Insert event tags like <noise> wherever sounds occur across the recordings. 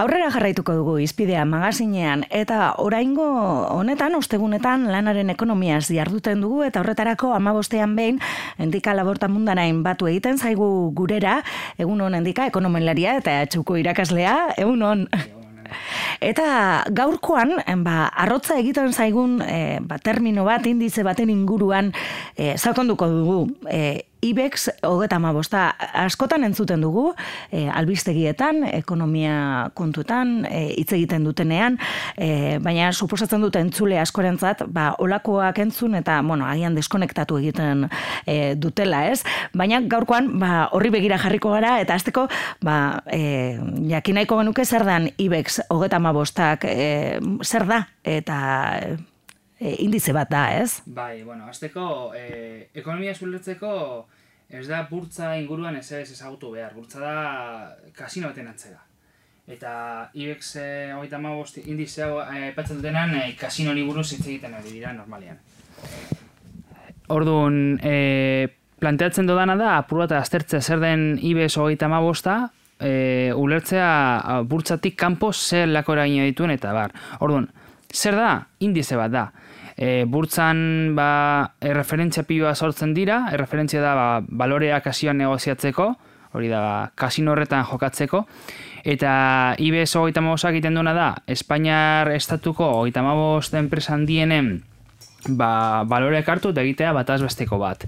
Aurrera jarraituko dugu izpidea magazinean eta oraingo honetan ostegunetan lanaren ekonomiaz jarduten dugu eta horretarako amabostean behin endika laborta mundanain batu egiten zaigu gurera egun hon endika ekonomelaria eta txuko irakaslea egun hon. Eta gaurkoan, ba, arrotza egiten zaigun e, ba, termino bat, indize baten inguruan, e, zalkonduko dugu. E, IBEX hogeta bosta askotan entzuten dugu, e, albistegietan, ekonomia kontuetan, e, hitz egiten dutenean, e, baina suposatzen duten entzule askorentzat, ba, olakoak entzun eta, bueno, agian deskonektatu egiten e, dutela, ez? Baina gaurkoan, ba, horri begira jarriko gara, eta azteko, ba, e, jakinaiko genuke zer dan IBEX hogeta bostak, e, zer da, eta e, indize bat da, ez? Bai, bueno, azteko, e, ekonomia zuletzeko ez da burtza inguruan ez ez ezagutu behar, burtza da kasino baten atzera. Eta IBEX e, hogeita magost indize hau e, dutenan e, kasino buruz hitz egiten ari dira normalian. Orduan, e, planteatzen dodana da, apur bat aztertzea zer den IBEX hogeita magosta, e, ulertzea burtzatik kanpo zer lakora dituen eta bar. Orduan, zer da? Indize bat da e, burtzan ba, erreferentzia piloa sortzen dira, erreferentzia da ba, baloreak kasioan negoziatzeko, hori da ba, kasino horretan jokatzeko, eta IBS hogeita egiten duena da, Espainiar estatuko hogeita mabost enpresan dienen ba, baloreak hartu eta egitea bat azbesteko bat.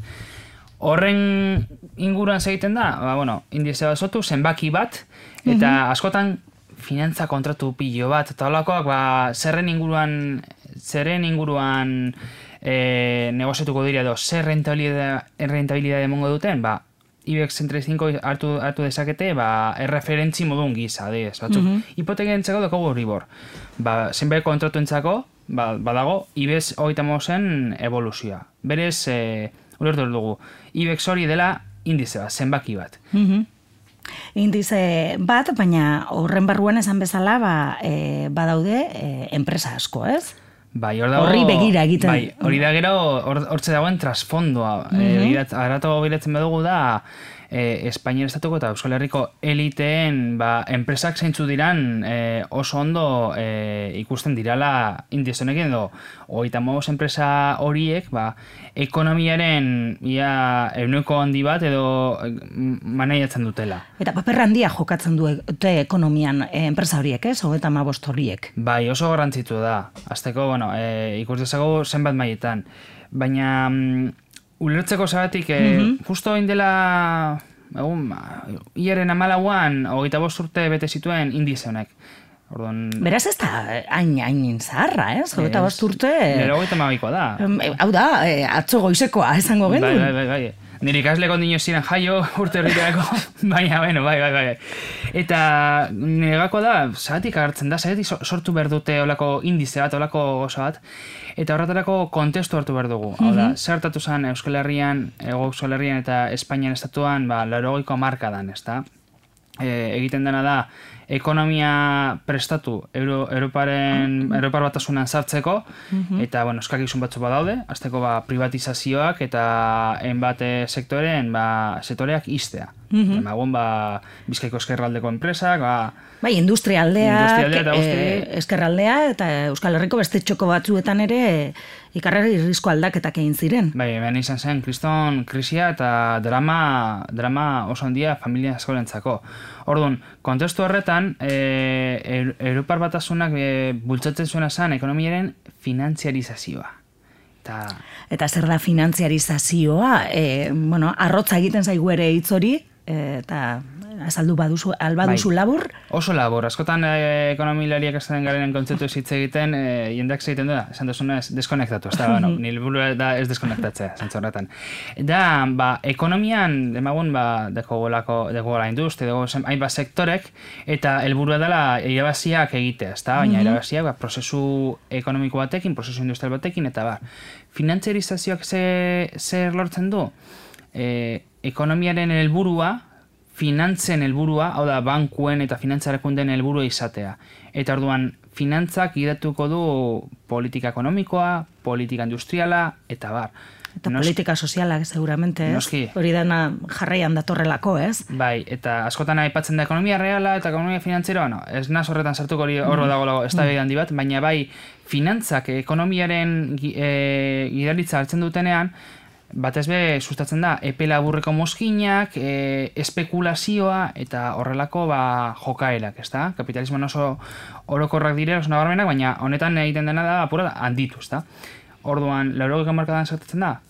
Horren inguruan egiten da, ba, bueno, indize bat zenbaki bat, eta mhm. askotan finantza kontratu pilo bat, eta holakoak, ba, zerren inguruan zeren inguruan e, negoziatuko dira edo zer rentabilidade emongo duten, ba, IBEX 35 hartu, hartu dezakete, ba, erreferentzi modun giza, adiz, batzuk. Mm -hmm. Hipoteken entzako doko ribor. Ba, zenbait kontratu entzako, ba, badago, IBEX hogeita zen evoluzioa. Berez, e, ulertu dugu, IBEX hori dela indize bat, zenbaki bat. Mm Indize bat, baina horren barruan esan bezala, ba, e, badaude enpresa asko, ez? Bai, hor dago... Horri begira egiten. Bai, hori da gero, hortze dagoen trasfondoa. Mm -hmm. Arratu biratzen badugu da, e, Espainiar estatuko eta Euskal Herriko eliteen ba, enpresak zeintzu diran e, oso ondo e, ikusten dirala indizionekin edo oita enpresa horiek ba, ekonomiaren ia euneko handi bat edo maneiatzen dutela. Eta paper handia jokatzen dute ekonomian e, enpresa horiek, ez? Oita maost horiek. Bai, oso garrantzitu da. Azteko, bueno, e, ikustezago zenbat maietan. Baina, mm, ulertzeko zagatik, e, mm -hmm. justo indela egun, ba, iaren amalauan, hogeita bost urte bete zituen indize honek. Orduan... Beraz ez da, hain, hain zaharra, eh? Hogeita bost urte... Nero hogeita da. Hau da, eh, atzo goizekoa, esango gendu. Bai, bai, bai, bai. Nire ikasleko dino ziren jaio urte horretarako, <laughs> baina, bueno, bai, bai, bai. Eta negako da, zagatik hartzen da, zagatik sortu behar dute olako indize bat, olako goza bat, eta horretarako kontestu hartu behar dugu. Hau da, mhm. zertatu zen Euskal Herrian, Ego Euskal Herrian eta Espainian estatuan, ba, larogoiko marka dan, ez da? E, egiten dena da, ekonomia prestatu Euro, Europaren, mm Europar batasunan sartzeko, mhm. eta, bueno, eskakizun batzu badaude, azteko ba, privatizazioak eta enbate sektoren, ba, sektoreak iztea. Mm -hmm. ba, bizkaiko eskerraldeko enpresak, ba, Bai, industrialdea, e, eskerraldea eta Euskal Herriko beste txoko batzuetan ere ikarrari risko aldaketak egin ziren. Bai, hemen izan zen, kriston krisia eta drama, drama oso handia familia eskolentzako. Orduan, kontestu horretan, e, Europar batasunak e, bultzatzen zuena zen ekonomiaren finantziarizazioa. Ta... Eta zer da finantziarizazioa? E, bueno, arrotza egiten zaigu ere hitz hori, eta azaldu baduzu, albaduzu bai. labur? Oso labur, askotan e, ekonomilariak ez den garen kontzeptu hitz egiten, e, jendeak egiten du da, esan duzuna ez deskonektatu, ez da, bueno, <laughs> nil da ez deskonektatzea, zentzu horretan. Da, ba, ekonomian, demagun, ba, deko golako, deko gola industri, deko hainba sektorek, eta helburua dela irabaziak egitea, ez da, baina mm irabaziak, ba, prozesu ekonomiko batekin, prozesu industrial batekin, eta ba, finantzerizazioak zer lortzen du? E, ekonomiaren helburua, finantzen helburua, hau da bankuen eta finantzarakunden helburua izatea. Eta orduan, finantzak idatuko du politika ekonomikoa, politika industriala, eta bar. Eta politika sozialak, seguramente, ez? Noski. Hori dena jarraian datorrelako, ez? Bai, eta askotan aipatzen da ekonomia reala eta ekonomia finantzieroa, no, ez naz horretan sartuko hori horro dago ez da handi bat, baina bai, finantzak ekonomiaren e, gidaritza hartzen dutenean, batez be sustatzen da epe laburreko mozkinak, e, espekulazioa eta horrelako ba, jokaerak, ezta? Kapitalismoan oso orokorrak dire, oso nabarmenak, baina honetan egiten dena da apura handitu, ezta? Orduan, laurogek markadan sartzen da,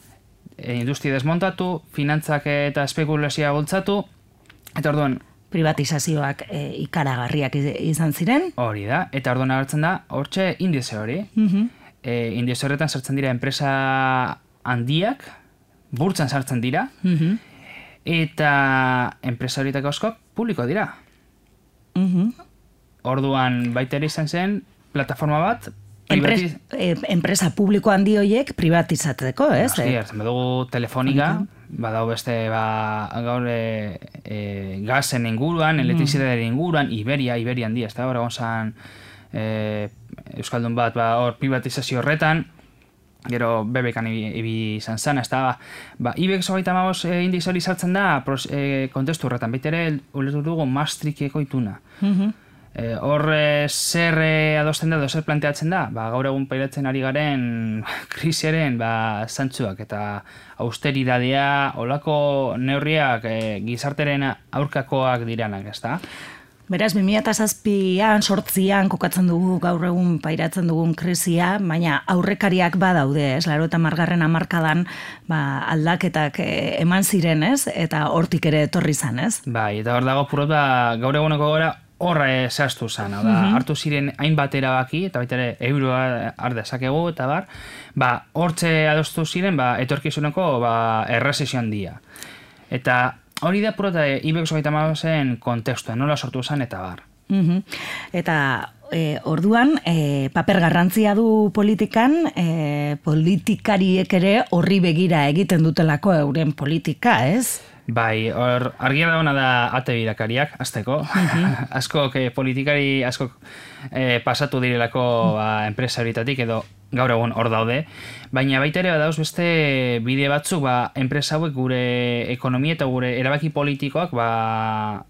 e, industria desmontatu, finantzak eta espekulazioa bultzatu, eta orduan, Privatizazioak e, ikaragarriak iz- izan ziren. hori da, eta orduan agertzen da, hortxe indize hori. Mhm. E, indize horretan sartzen dira enpresa handiak, burtzan sartzen dira, Mhm. eta enpresa horietako askok publiko dira. Mhm. Orduan baita ere izan zen plataforma bat Enpres, privatiz- e, enpresa publiko handi hoiek privatizatzeko, ez? Noski, hartzen badugu telefonika, badau beste ba, gaur e, e, gazen inguruan, elektrizitatearen inguruan, Iberia, Iberia handia, ez da, hor egon zan e, Euskaldun bat ba, hor privatizazio horretan, gero bebekan ibi, izan zen, ez da, ba, IBEX hogeita magoz e, indiz hori sartzen da, pros, e, kontestu horretan, baita ere, ulertu dugu Maastrichteko ituna. Mhm. E, hor e, zer e, adosten da, zer planteatzen da, ba, gaur egun pairatzen ari garen <laughs> krisiaren ba, zantzuak eta austeridadea, olako neurriak e, gizarteren aurkakoak diranak, ezta? Beraz, 2007an, sortzian kokatzen dugu gaur egun pairatzen dugun krisia, baina aurrekariak badaude, ez? Laro eta margarren amarkadan ba, aldaketak eh, eman ziren, ez? Eta hortik ere etorri zan, ez? Bai, eta hor dago purot da, gaur eguneko gora horra zen, hau da, hartu ziren hainbat erabaki, eta baita ere euroa har dezakegu, eta bar, ba, hortze adostu ziren, ba, etorkizuneko ba, erresizio handia. Eta hori da purota IBEX hogeita zen kontekstua, nola sortu zen, eta bar. Mhm. Eta e, orduan, e, paper garrantzia du politikan, e, politikariek ere horri begira egiten dutelako euren politika, ez? Bai, hor, argia da ona da ate birakariak, azteko. <laughs> askok, eh, politikari askok eh, pasatu direlako ba, enpresa horietatik edo gaur egun hor daude. Baina baita ere badauz beste bide batzuk ba, enpresa hauek gure ekonomia eta gure erabaki politikoak ba,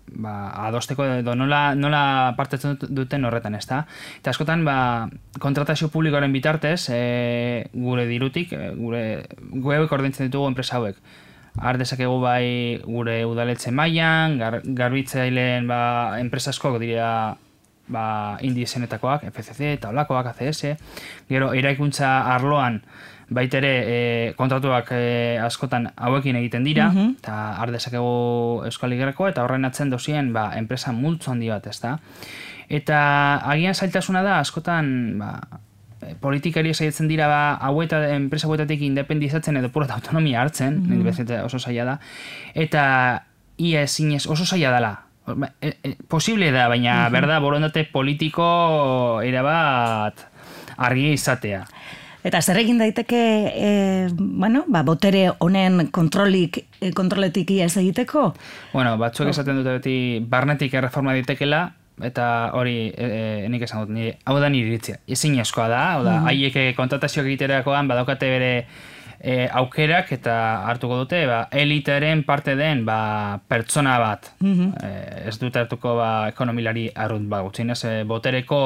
ba, adosteko edo nola, nola partetzen duten horretan, ezta? Eta askotan ba, kontratazio publikoaren bitartez eh, gure dirutik, eh, gure gueuk ordaintzen ditugu enpresa hauek. Har dezakegu bai gure udaletxe mailan, gar, garbitzaileen ba, enpresa askok dira ba, indizenetakoak, FCC eta olakoak, ACS, gero eraikuntza arloan baitere e, kontratuak e, askotan hauekin egiten dira, eta har dezakegu Euskal Igerreko, eta horren atzen dozien ba, enpresa multzo handi bat, ezta? Eta agian zailtasuna da askotan ba, e, politikari saiatzen dira ba, haueta, enpresa hauetatik independizatzen edo purat autonomia hartzen, mm -hmm. oso zaila da, eta ia ezinez oso zaila dela. Ba, E, e, posible da, baina berda borondate politiko erabat argi izatea. Eta zer egin daiteke, e, bueno, ba, botere honen kontrolik, e, kontroletik iaz egiteko? Bueno, batzuek esaten dute beti barnetik erreforma ditekela, eta hori e, e, nik esan dut, nire, hau da nire iritzia. Ezin eskoa da, hau da, haiek mm kontratazioak egiterakoan badaukate bere e, aukerak eta hartuko dute ba, elitearen parte den ba, pertsona bat. e, ez dute hartuko ba, ekonomilari arrunt ba, gutxinez, e, botereko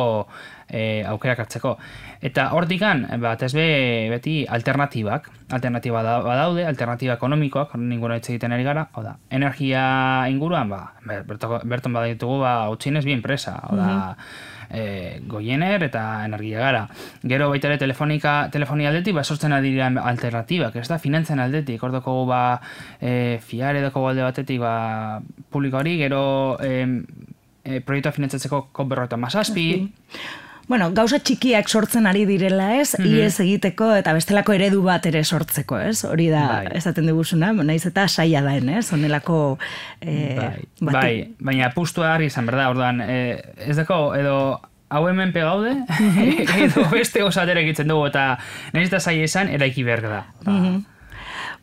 e, aukerak hartzeko. Eta hortikan, bat ez be, beti alternatibak, alternatiba da, badaude, alternatiba ekonomikoak, ninguna hitz egiten ari gara, hau da, energia inguruan, ba, ber- bertoko- berton baditugu, ba, utzinez bi enpresa, hau da, e, goiener eta energia gara. Gero baita ere telefonika, telefonia aldetik, ba, sortzen ari dira alternatibak, ez da, finantzen aldetik, ordoko ba, e, fiar edoko alde batetik, ba, publiko hori, gero e, e, proiektua finantzatzeko COP berrota mazazpi, Bueno, gauza txikiak sortzen ari direla, ez? Iez egiteko eta bestelako eredu bat ere sortzeko, ez? Hori da, Bai. esaten diguzuna, naiz eta saia daen, ez? Honelako... E, bai, bai, baina pustua argi izan, berda, orduan, e, ez dako, edo hau hemen pegaude, <laughs> edo beste osatera egiten dugu, eta nahiz eta zaila izan, eraiki behar da. Ba,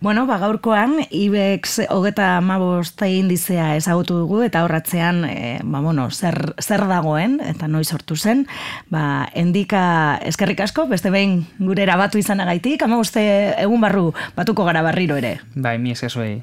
Bueno, ba, gaurkoan, IBEX hogeta amabosta indizea ezagutu dugu, eta horratzean, e, ba, bueno, zer, zer dagoen, eta noiz sortu zen, ba, endika eskerrik asko, beste behin gure erabatu izanagaitik, amaboste egun barru batuko gara barriro ere. Bai, mi eskezuei.